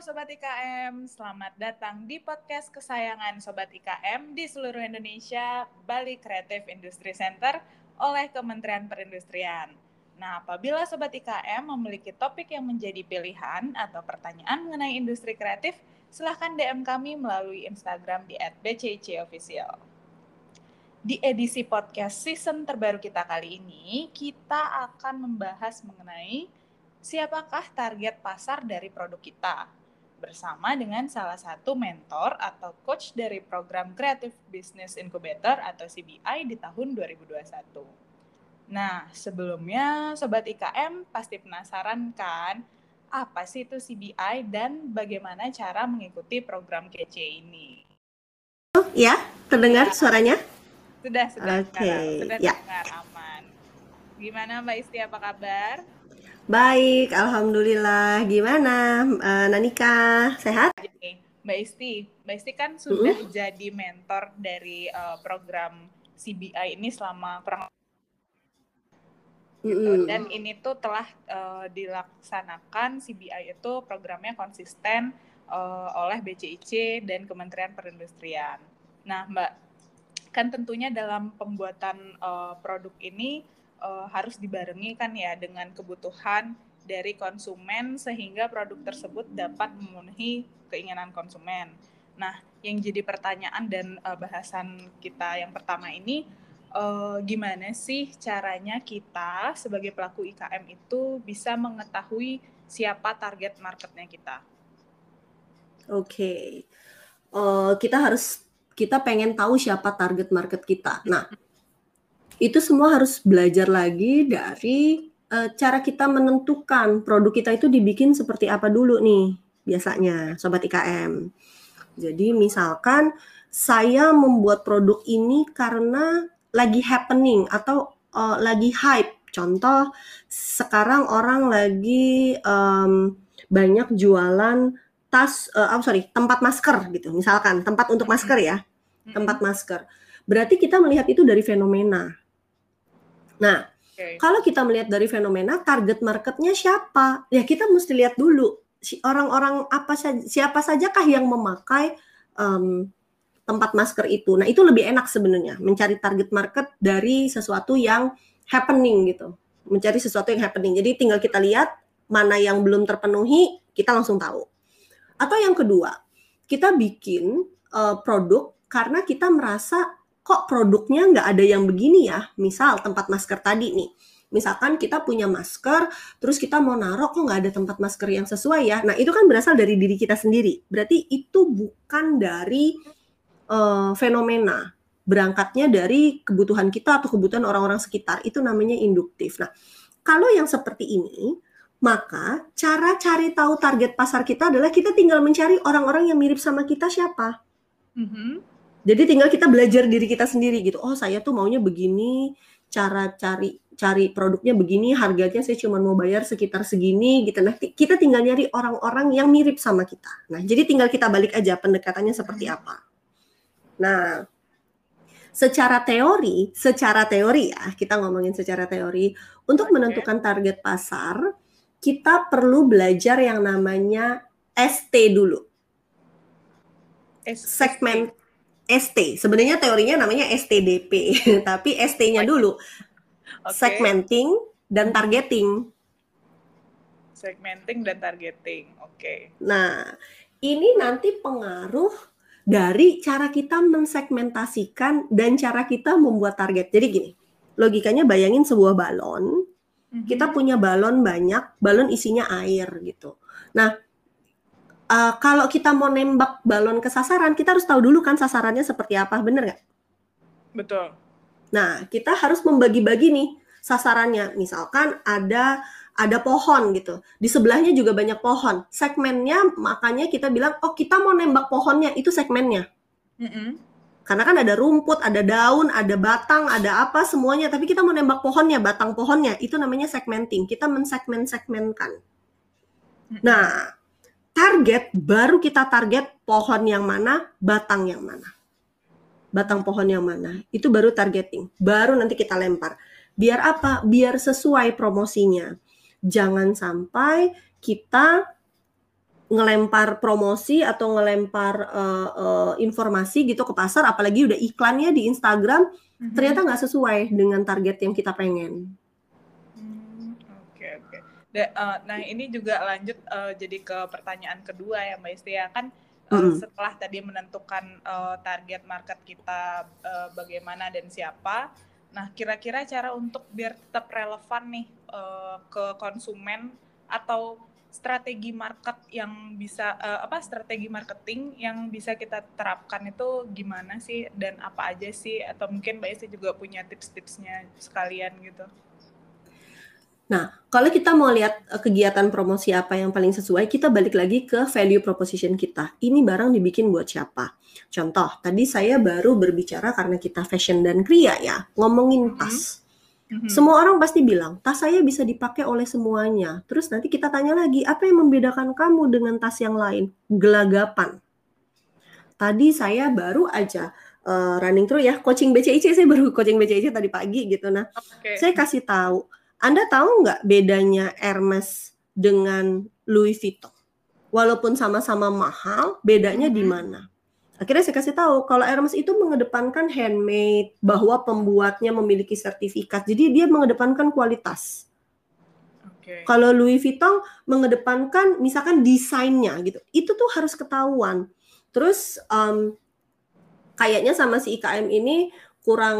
Sobat IKM, selamat datang di podcast kesayangan Sobat IKM di seluruh Indonesia, Bali Creative Industry Center oleh Kementerian Perindustrian. Nah, apabila Sobat IKM memiliki topik yang menjadi pilihan atau pertanyaan mengenai industri kreatif, silahkan DM kami melalui Instagram di @bccofficial. Di edisi podcast season terbaru kita kali ini, kita akan membahas mengenai siapakah target pasar dari produk kita bersama dengan salah satu mentor atau coach dari program Creative Business Incubator atau CBI di tahun 2021. Nah, sebelumnya Sobat IKM pasti penasaran kan apa sih itu CBI dan bagaimana cara mengikuti program kece ini? Oh, ya, terdengar ya. suaranya? Sudah, sudah. Okay. Sudah ya. dengar aman. Gimana Mbak Isti, apa kabar? Baik, alhamdulillah. Gimana, uh, Nanika? Sehat? Mbak Isti, Mbak Isti kan sudah uh. jadi mentor dari uh, program CBI ini selama kurang gitu. Dan ini tuh telah uh, dilaksanakan CBI itu programnya konsisten uh, oleh BCIC dan Kementerian Perindustrian. Nah, Mbak, kan tentunya dalam pembuatan uh, produk ini uh, harus dibarengi kan ya dengan kebutuhan dari konsumen sehingga produk tersebut dapat memenuhi keinginan konsumen. Nah, yang jadi pertanyaan dan uh, bahasan kita yang pertama ini uh, gimana sih caranya kita sebagai pelaku IKM itu bisa mengetahui siapa target marketnya kita? Oke, okay. uh, kita harus kita pengen tahu siapa target market kita. Nah, itu semua harus belajar lagi dari uh, cara kita menentukan produk kita itu dibikin seperti apa dulu nih biasanya sobat IKM. Jadi misalkan saya membuat produk ini karena lagi happening atau uh, lagi hype. Contoh sekarang orang lagi um, banyak jualan tas, uh, oh sorry tempat masker gitu. Misalkan tempat untuk masker ya, tempat masker. Berarti kita melihat itu dari fenomena. Nah, okay. kalau kita melihat dari fenomena target marketnya siapa, ya kita mesti lihat dulu orang-orang apa saja, siapa sajakah yang memakai um, tempat masker itu. Nah, itu lebih enak sebenarnya mencari target market dari sesuatu yang happening gitu, mencari sesuatu yang happening. Jadi tinggal kita lihat mana yang belum terpenuhi, kita langsung tahu. Atau yang kedua, kita bikin uh, produk karena kita merasa kok produknya nggak ada yang begini ya? Misal tempat masker tadi nih. Misalkan kita punya masker, terus kita mau naruh kok nggak ada tempat masker yang sesuai ya. Nah itu kan berasal dari diri kita sendiri. Berarti itu bukan dari uh, fenomena. Berangkatnya dari kebutuhan kita atau kebutuhan orang-orang sekitar. Itu namanya induktif. Nah kalau yang seperti ini, maka cara cari tahu target pasar kita adalah kita tinggal mencari orang-orang yang mirip sama kita siapa. Mm -hmm. Jadi tinggal kita belajar diri kita sendiri gitu. Oh, saya tuh maunya begini, cara cari cari produknya begini, harganya saya cuma mau bayar sekitar segini gitu. Nah, kita tinggal nyari orang-orang yang mirip sama kita. Nah, jadi tinggal kita balik aja pendekatannya seperti hmm. apa. Nah, secara teori, secara teori ya, kita ngomongin secara teori, untuk menentukan target pasar, kita perlu belajar yang namanya ST dulu. Segment ST. Sebenarnya teorinya namanya STDP, tapi ST-nya dulu. Okay. Segmenting dan targeting. Segmenting dan targeting. Oke. Okay. Nah, ini nanti pengaruh dari cara kita mensegmentasikan dan cara kita membuat target. Jadi gini, logikanya bayangin sebuah balon. Mm -hmm. Kita punya balon banyak, balon isinya air gitu. Nah, uh, kalau kita mau nembak balon ke sasaran, kita harus tahu dulu kan sasarannya seperti apa, bener nggak? Betul. Nah, kita harus membagi-bagi nih sasarannya. Misalkan ada ada pohon gitu, di sebelahnya juga banyak pohon. Segmennya makanya kita bilang, oh kita mau nembak pohonnya, itu segmennya. Mm -hmm. Karena kan ada rumput, ada daun, ada batang, ada apa semuanya. Tapi kita mau nembak pohonnya, batang pohonnya, itu namanya segmenting. Kita mensegmen-segmenkan. Mm -hmm. Nah, target baru kita target pohon yang mana, batang yang mana. Batang pohon yang mana, itu baru targeting. Baru nanti kita lempar. Biar apa? Biar sesuai promosinya. Jangan sampai kita ngelempar promosi atau ngelempar uh, uh, informasi gitu ke pasar, apalagi udah iklannya di Instagram, mm-hmm. ternyata nggak sesuai dengan target yang kita pengen. Hmm, oke. Uh, nah ini juga lanjut uh, jadi ke pertanyaan kedua ya Mbak Istia kan mm-hmm. setelah tadi menentukan uh, target market kita uh, bagaimana dan siapa Nah, kira-kira cara untuk biar tetap relevan nih uh, ke konsumen atau strategi market yang bisa uh, apa strategi marketing yang bisa kita terapkan itu gimana sih dan apa aja sih atau mungkin Mbak Isi juga punya tips-tipsnya sekalian gitu. Nah, kalau kita mau lihat eh, kegiatan promosi apa yang paling sesuai, kita balik lagi ke value proposition kita. Ini barang dibikin buat siapa? Contoh, tadi saya baru berbicara karena kita fashion dan kria ya, ngomongin mm-hmm. tas. Mm-hmm. Semua orang pasti bilang, tas saya bisa dipakai oleh semuanya. Terus nanti kita tanya lagi, apa yang membedakan kamu dengan tas yang lain? Gelagapan. Tadi saya baru aja uh, running through ya, coaching BCIC, saya baru coaching BCIC tadi pagi gitu. Nah, okay. saya kasih tahu, anda tahu nggak bedanya Hermes dengan Louis Vuitton? Walaupun sama-sama mahal, bedanya di mana? Akhirnya saya kasih tahu kalau Hermes itu mengedepankan handmade, bahwa pembuatnya memiliki sertifikat. Jadi dia mengedepankan kualitas. Okay. Kalau Louis Vuitton mengedepankan misalkan desainnya gitu. Itu tuh harus ketahuan. Terus um, kayaknya sama si IKM ini kurang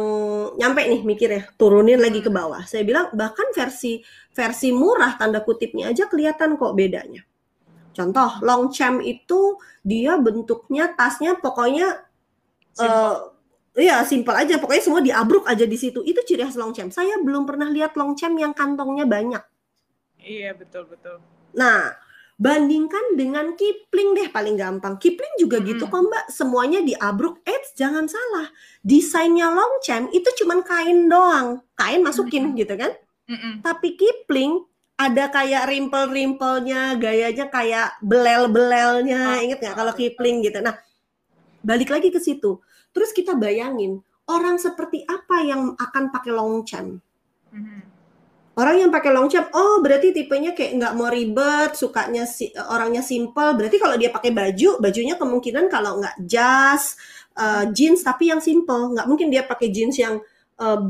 nyampe nih mikir ya turunin lagi ke bawah. Saya bilang bahkan versi versi murah tanda kutipnya aja kelihatan kok bedanya. Contoh long champ itu dia bentuknya tasnya pokoknya simple. Uh, ya simpel aja. Pokoknya semua diabruk aja di situ. Itu ciri khas long champ. Saya belum pernah lihat long champ yang kantongnya banyak. Iya betul betul. Nah bandingkan dengan Kipling deh paling gampang. Kipling juga hmm. gitu kok Mbak, semuanya diabruk. Eh, jangan salah. Desainnya Longchamp itu cuma kain doang. Kain masukin hmm. gitu kan? Hmm. Tapi Kipling ada kayak rimpel-rimpelnya, gayanya kayak belel-belelnya. Oh, Ingat nggak kalau Kipling gitu. Nah, balik lagi ke situ. Terus kita bayangin orang seperti apa yang akan pakai Longchamp? Hmm Orang yang pakai long cap, oh berarti tipenya kayak nggak mau ribet, sukanya si, orangnya simple. Berarti kalau dia pakai baju, bajunya kemungkinan kalau nggak jas, uh, jeans tapi yang simple. Nggak mungkin dia pakai jeans yang uh,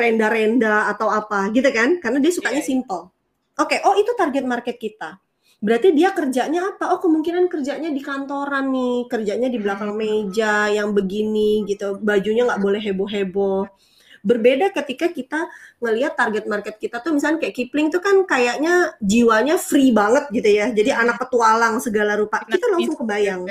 renda-renda atau apa gitu kan? Karena dia sukanya iya, iya. simple. Oke, okay, oh itu target market kita. Berarti dia kerjanya apa? Oh kemungkinan kerjanya di kantoran nih, kerjanya di belakang hmm. meja yang begini gitu. Bajunya nggak boleh heboh-heboh Berbeda ketika kita ngelihat target market kita tuh misalnya kayak Kipling tuh kan kayaknya jiwanya free banget gitu ya. Jadi hmm. anak petualang segala rupa. Kita langsung kebayang.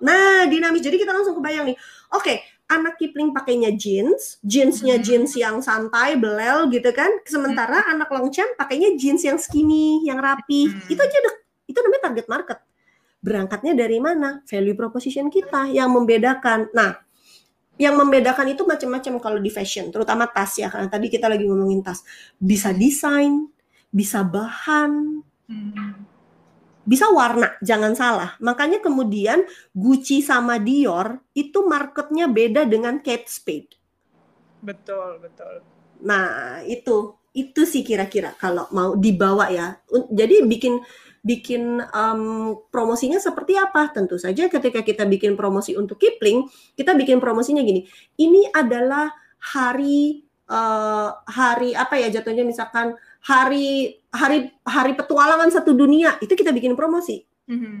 Nah, dinamis. Jadi kita langsung kebayang nih. Oke, okay, anak Kipling pakainya jeans, jeansnya hmm. jeans yang santai, belel gitu kan. Sementara hmm. anak Longchamp pakainya jeans yang skinny, yang rapi. Hmm. Itu aja udah, itu namanya target market. Berangkatnya dari mana? Value proposition kita yang membedakan. Nah, yang membedakan itu macam-macam kalau di fashion, terutama tas ya. Karena tadi kita lagi ngomongin tas. Bisa desain, bisa bahan, hmm. bisa warna, jangan salah. Makanya kemudian Gucci sama Dior itu marketnya beda dengan Kate Spade. Betul, betul. Nah, itu itu sih kira-kira kalau mau dibawa ya. Jadi bikin bikin um, promosinya seperti apa? Tentu saja ketika kita bikin promosi untuk Kipling, kita bikin promosinya gini. Ini adalah hari uh, hari apa ya jatuhnya misalkan hari hari hari petualangan satu dunia itu kita bikin promosi. Mm-hmm.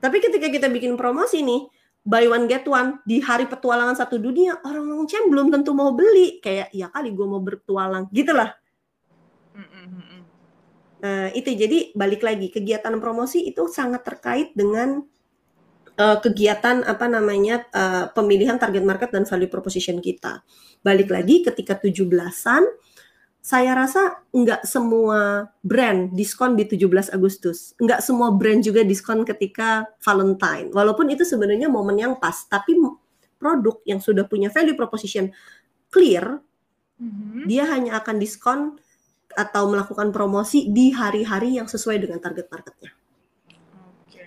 Tapi ketika kita bikin promosi nih buy one get one di hari petualangan satu dunia orang orang belum tentu mau beli kayak ya kali gue mau bertualang gitulah. Mm-hmm. Nah, itu jadi balik lagi kegiatan promosi itu sangat terkait dengan uh, kegiatan apa namanya uh, pemilihan target market dan value proposition kita. Balik lagi ketika 17-an saya rasa nggak semua brand diskon di 17 Agustus. Nggak semua brand juga diskon ketika Valentine. Walaupun itu sebenarnya momen yang pas, tapi produk yang sudah punya value proposition clear, mm -hmm. dia hanya akan diskon atau melakukan promosi di hari-hari yang sesuai dengan target marketnya. Oke,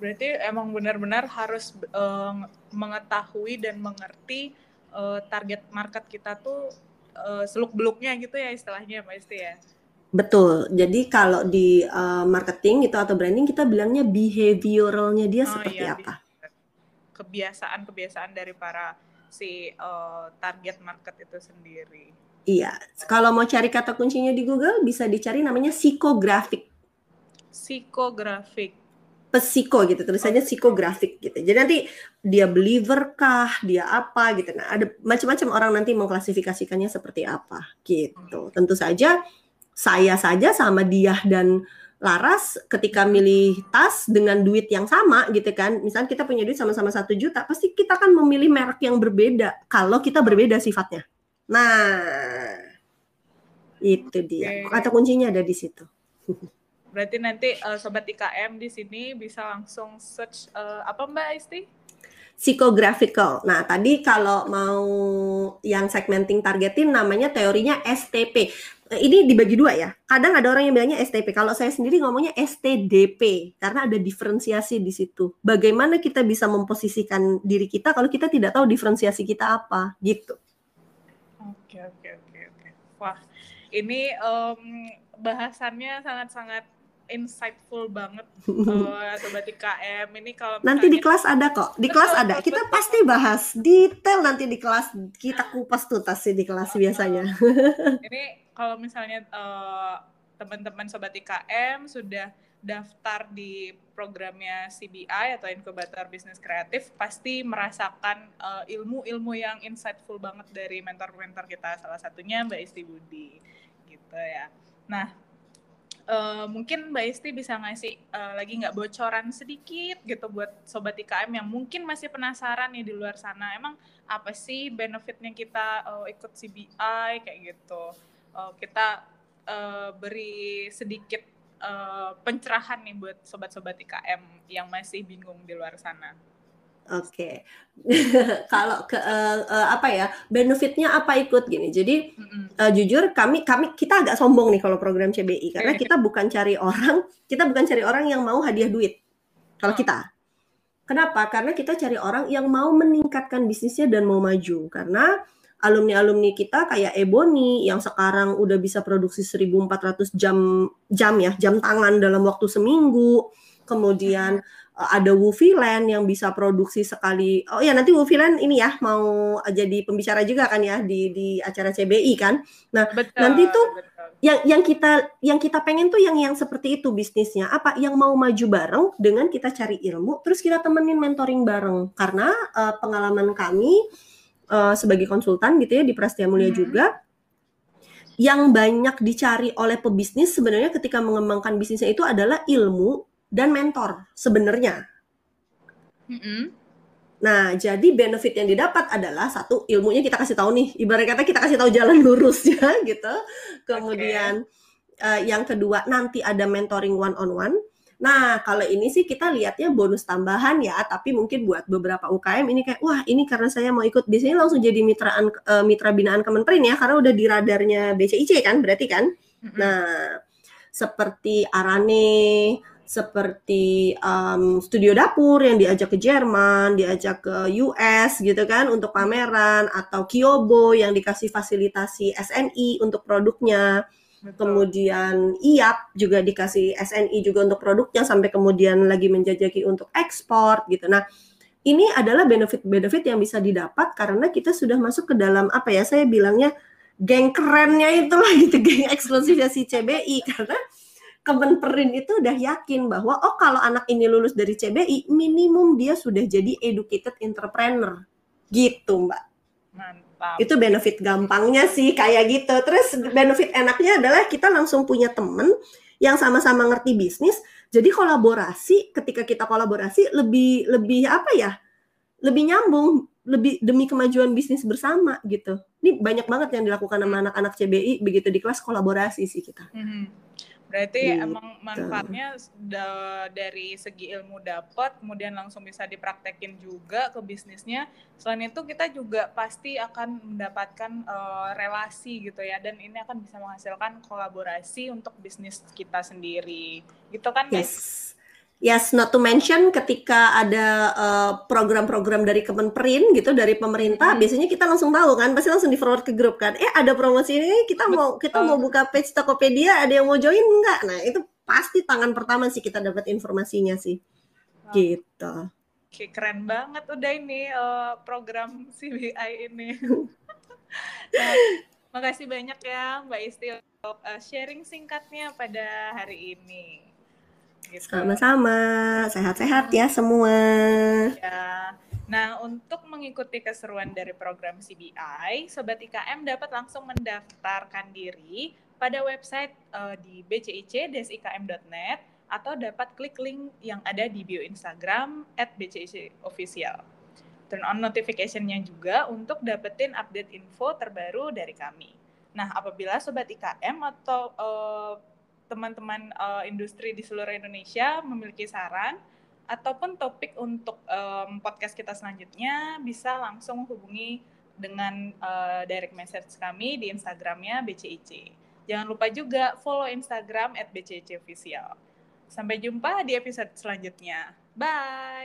berarti emang benar-benar harus uh, mengetahui dan mengerti uh, target market kita tuh uh, seluk beluknya gitu ya istilahnya Mbak Isti ya. Betul. Jadi kalau di uh, marketing itu atau branding kita bilangnya behavioralnya dia oh, seperti iya, apa? Kebiasaan-kebiasaan dari para si uh, target market itu sendiri. Iya. Kalau mau cari kata kuncinya di Google bisa dicari namanya psikografik. Psikografik. Pesiko gitu tulisannya psikografik gitu. Jadi nanti dia believer kah, dia apa gitu. Nah, ada macam-macam orang nanti mengklasifikasikannya seperti apa gitu. Tentu saja saya saja sama dia dan Laras ketika milih tas dengan duit yang sama gitu kan, misalnya kita punya duit sama-sama satu juta, pasti kita kan memilih merek yang berbeda kalau kita berbeda sifatnya. Nah, itu dia. Okay. Kata kuncinya ada di situ. Berarti nanti uh, sobat IKM di sini bisa langsung search uh, apa Mbak Isti? Psychographical. Nah, tadi kalau mau yang segmenting targetin namanya teorinya STP. Eh, ini dibagi dua ya. Kadang ada orang yang bilangnya STP. Kalau saya sendiri ngomongnya STDP karena ada diferensiasi di situ. Bagaimana kita bisa memposisikan diri kita kalau kita tidak tahu diferensiasi kita apa, gitu. Oke, oke, oke, oke. Wah, ini um, bahasannya sangat-sangat insightful banget uh, sobat IKM ini kalau nanti di kelas ada kok di kelas ada. kita pasti bahas detail nanti di kelas. Kita kupas tuntas sih di kelas biasanya. Ini kalau misalnya uh, teman-teman sobat IKM sudah daftar di programnya CBI atau inkubator bisnis kreatif pasti merasakan uh, ilmu-ilmu yang insightful banget dari mentor-mentor kita. Salah satunya Mbak Isti Budi gitu ya. Nah uh, mungkin Mbak Isti bisa ngasih uh, lagi nggak bocoran sedikit gitu buat sobat IKM yang mungkin masih penasaran nih di luar sana. Emang apa sih benefitnya kita uh, ikut CBI kayak gitu. Uh, kita uh, beri sedikit uh, pencerahan nih buat sobat-sobat IKM yang masih bingung di luar sana. Oke, okay. kalau ke uh, uh, apa ya benefitnya apa ikut gini. Jadi uh, jujur kami kami kita agak sombong nih kalau program CBI karena kita bukan cari orang kita bukan cari orang yang mau hadiah duit. Kalau oh. kita, kenapa? Karena kita cari orang yang mau meningkatkan bisnisnya dan mau maju. Karena alumni-alumni kita kayak Ebony yang sekarang udah bisa produksi 1400 jam jam ya, jam tangan dalam waktu seminggu. Kemudian uh, ada Wufiland yang bisa produksi sekali. Oh ya nanti Wufiland ini ya mau jadi pembicara juga kan ya di di acara CBI kan. Nah, betul, nanti tuh betul. yang yang kita yang kita pengen tuh yang yang seperti itu bisnisnya. Apa yang mau maju bareng dengan kita cari ilmu terus kita temenin mentoring bareng. Karena uh, pengalaman kami uh, sebagai konsultan gitu ya di Prastia Mulia hmm. juga yang banyak dicari oleh pebisnis sebenarnya ketika mengembangkan bisnisnya itu adalah ilmu dan mentor sebenarnya. -hmm. Nah, jadi benefit yang didapat adalah satu ilmunya kita kasih tahu nih, ibarat kata kita kasih tahu jalan lurusnya gitu. Kemudian okay. uh, yang kedua nanti ada mentoring one on one. Nah, kalau ini sih kita lihatnya bonus tambahan ya, tapi mungkin buat beberapa UKM ini kayak wah, ini karena saya mau ikut sini langsung jadi mitraan uh, mitra binaan Kemenperin ya karena udah di radarnya BCIC kan, berarti kan. Mm-hmm. Nah, seperti Arane, seperti um, studio dapur yang diajak ke Jerman, diajak ke US gitu kan untuk pameran atau Kyobo yang dikasih fasilitasi SNI untuk produknya Kemudian IAP juga dikasih SNI juga untuk produknya sampai kemudian lagi menjajaki untuk ekspor gitu. Nah, ini adalah benefit-benefit yang bisa didapat karena kita sudah masuk ke dalam apa ya? Saya bilangnya geng kerennya itulah gitu, geng eksklusifnya si CBI karena Kemenperin itu udah yakin bahwa oh kalau anak ini lulus dari CBI minimum dia sudah jadi educated entrepreneur gitu mbak. Mantap. Mantap. Itu benefit gampangnya sih kayak gitu. Terus benefit enaknya adalah kita langsung punya temen yang sama-sama ngerti bisnis. Jadi kolaborasi ketika kita kolaborasi lebih lebih apa ya? Lebih nyambung, lebih demi kemajuan bisnis bersama gitu. Ini banyak banget yang dilakukan sama anak-anak CBI begitu di kelas kolaborasi sih kita. Mm -hmm. Berarti gitu. emang manfaatnya da dari segi ilmu dapat, kemudian langsung bisa dipraktekin juga ke bisnisnya. Selain itu kita juga pasti akan mendapatkan uh, relasi gitu ya, dan ini akan bisa menghasilkan kolaborasi untuk bisnis kita sendiri, gitu kan? Yes. Yes, not to mention ketika ada uh, program-program dari Kemenperin gitu dari pemerintah, hmm. biasanya kita langsung tahu kan, pasti langsung di forward ke grup kan. Eh ada promosi ini, kita mau kita mau buka page Tokopedia, ada yang mau join enggak? Nah itu pasti tangan pertama sih kita dapat informasinya sih, oh. gitu. Oke keren banget udah ini uh, program CBI ini. nah, makasih banyak ya Mbak Isti untuk uh, sharing singkatnya pada hari ini. Gitu. Sama-sama, sehat-sehat ya semua. Ya. Nah, untuk mengikuti keseruan dari program CBI, Sobat IKM dapat langsung mendaftarkan diri pada website uh, di bcic.ikm.net atau dapat klik link yang ada di bio Instagram at bcicofficial. Turn on notification-nya juga untuk dapetin update info terbaru dari kami. Nah, apabila Sobat IKM atau uh, teman-teman uh, industri di seluruh Indonesia memiliki saran ataupun topik untuk um, podcast kita selanjutnya bisa langsung hubungi dengan uh, direct message kami di Instagramnya BCIC. Jangan lupa juga follow Instagram at Official. Sampai jumpa di episode selanjutnya. Bye!